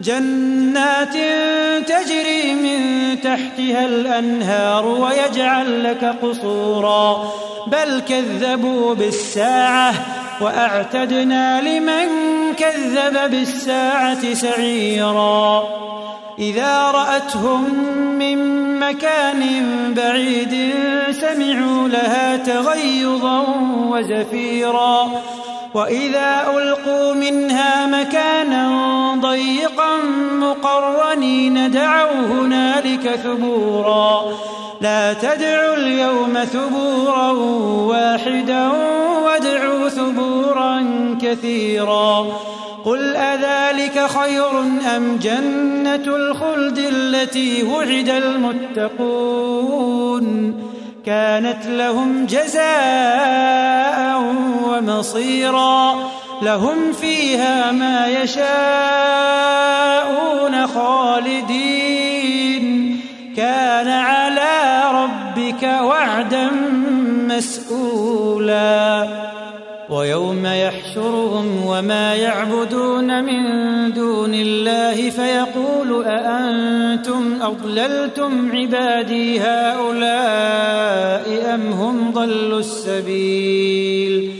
جنات تجري من تحتها الأنهار ويجعل لك قصورا. بل كذبوا بالساعة وأعتدنا لمن كذب بالساعة سعيرا. إذا رأتهم من مكان بعيد سمعوا لها تغيظا وزفيرا. وإذا ألقوا منها مكانا ضيقا مقرنين دعوا هنالك ثبورا. لا تدعوا اليوم ثبورا واحدا وادعوا ثبورا كثيرا. قل أذلك خير أم جنة الخلد التي وعد المتقون؟ كانت لهم جزاء ومصيرا لهم فيها ما يشاءون خالدين. كان على ربك وعدا مسئولا ويوم يحشرهم وما يعبدون من دون الله فيقول أأنتم أضللتم عبادي هؤلاء أم هم ضلوا السبيل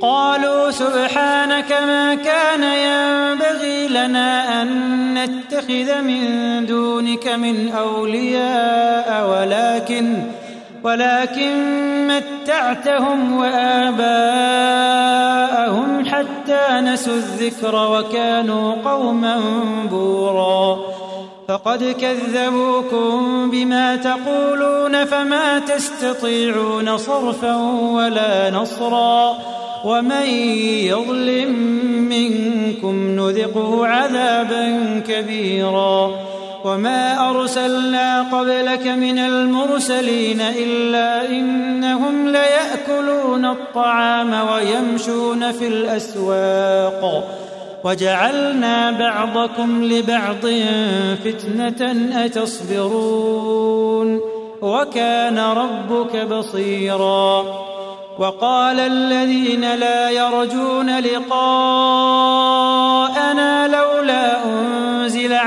قالوا سبحانك ما كان ينبغي لنا أن نتخذ من دونك من أولياء ولكن ولكن متعتهم وآباءهم حتى نسوا الذكر وكانوا قوما بورا. فقد كذبوكم بما تقولون فما تستطيعون صرفا ولا نصرا. ومن يظلم منكم نذقه عذابا كبيرا. وما أرسلنا قبلك من المرسلين إلا إنهم ليأكلون الطعام ويمشون في الأسواق وجعلنا بعضكم لبعض فتنة أتصبرون وكان ربك بصيرا وقال الذين لا يرجون لقاءنا لولا أنزل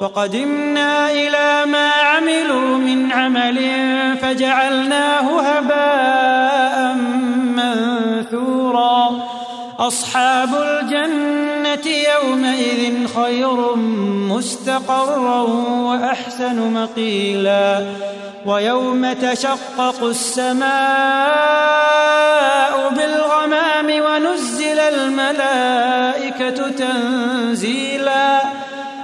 وقدمنا إلى ما عملوا من عمل فجعلناه هباء منثورا. أصحاب الجنة يومئذ خير مستقرا وأحسن مقيلا. ويوم تشقق السماء بالغمام ونزل الملائكة تنزيلا.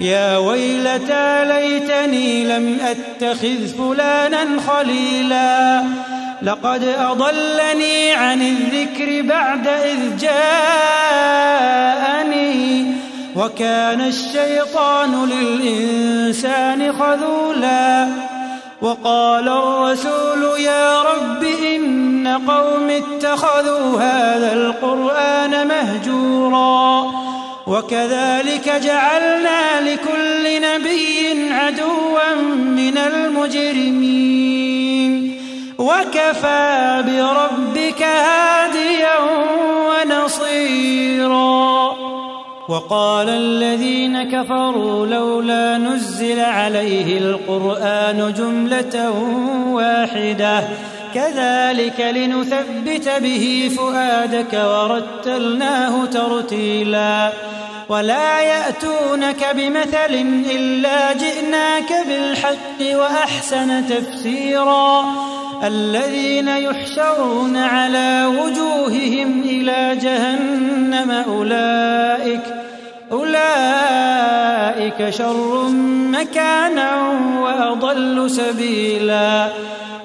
يا ويلتى ليتني لم أتخذ فلانا خليلا. لقد أضلني عن الذكر بعد إذ جاءني. وكان الشيطان للإنسان خذولا. وقال الرسول يا رب إن قوم اتخذوا هذا القرآن مهجورا. وكذلك جعلنا لكل نبي عدوا من المجرمين. وكفى بربك هاديا ونصيرا. وقال الذين كفروا لولا نزل عليه القرآن جملة واحدة. كذلك لنثبت به فؤادك ورتلناه ترتيلا. ولا يأتونك بمثل إلا جئناك بالحق وأحسن تفسيرا. الذين يحشرون على وجوههم إلى جهنم أولئك أولئك شر مكانا وأضل سبيلا.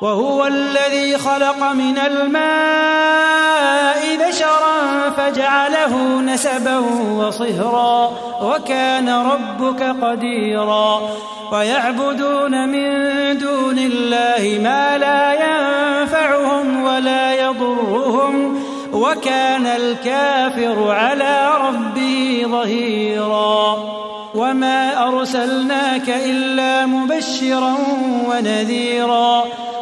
وهو الذي خلق من الماء بشرا فجعله نسبا وصهرا وكان ربك قديرا ويعبدون من دون الله ما لا ينفعهم ولا يضرهم وكان الكافر على ربه ظهيرا وما أرسلناك إلا مبشرا ونذيرا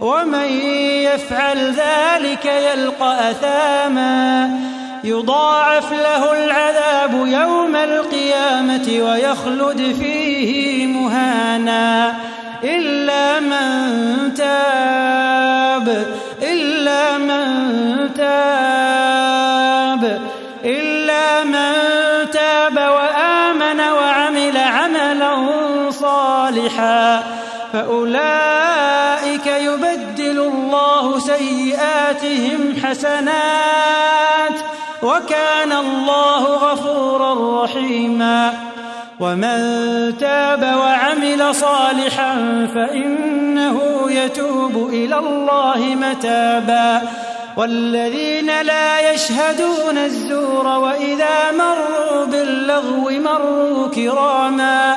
ومن يفعل ذلك يلقى أثاما. يضاعف له العذاب يوم القيامة ويخلد فيه مهانا. إلا من تاب فأولئك يبدل الله سيئاتهم حسنات وكان الله غفورا رحيما ومن تاب وعمل صالحا فإنه يتوب إلى الله متابا والذين لا يشهدون الزور وإذا مروا باللغو مروا كراما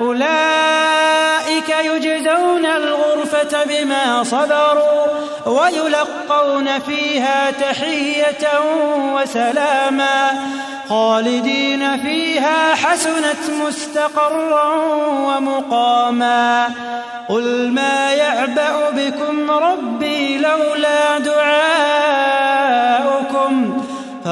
أولئك يجزون الغرفة بما صبروا ويلقون فيها تحية وسلاما خالدين فيها حسنت مستقرا ومقاما قل ما يعبأ بكم ربي لولا دعاؤكم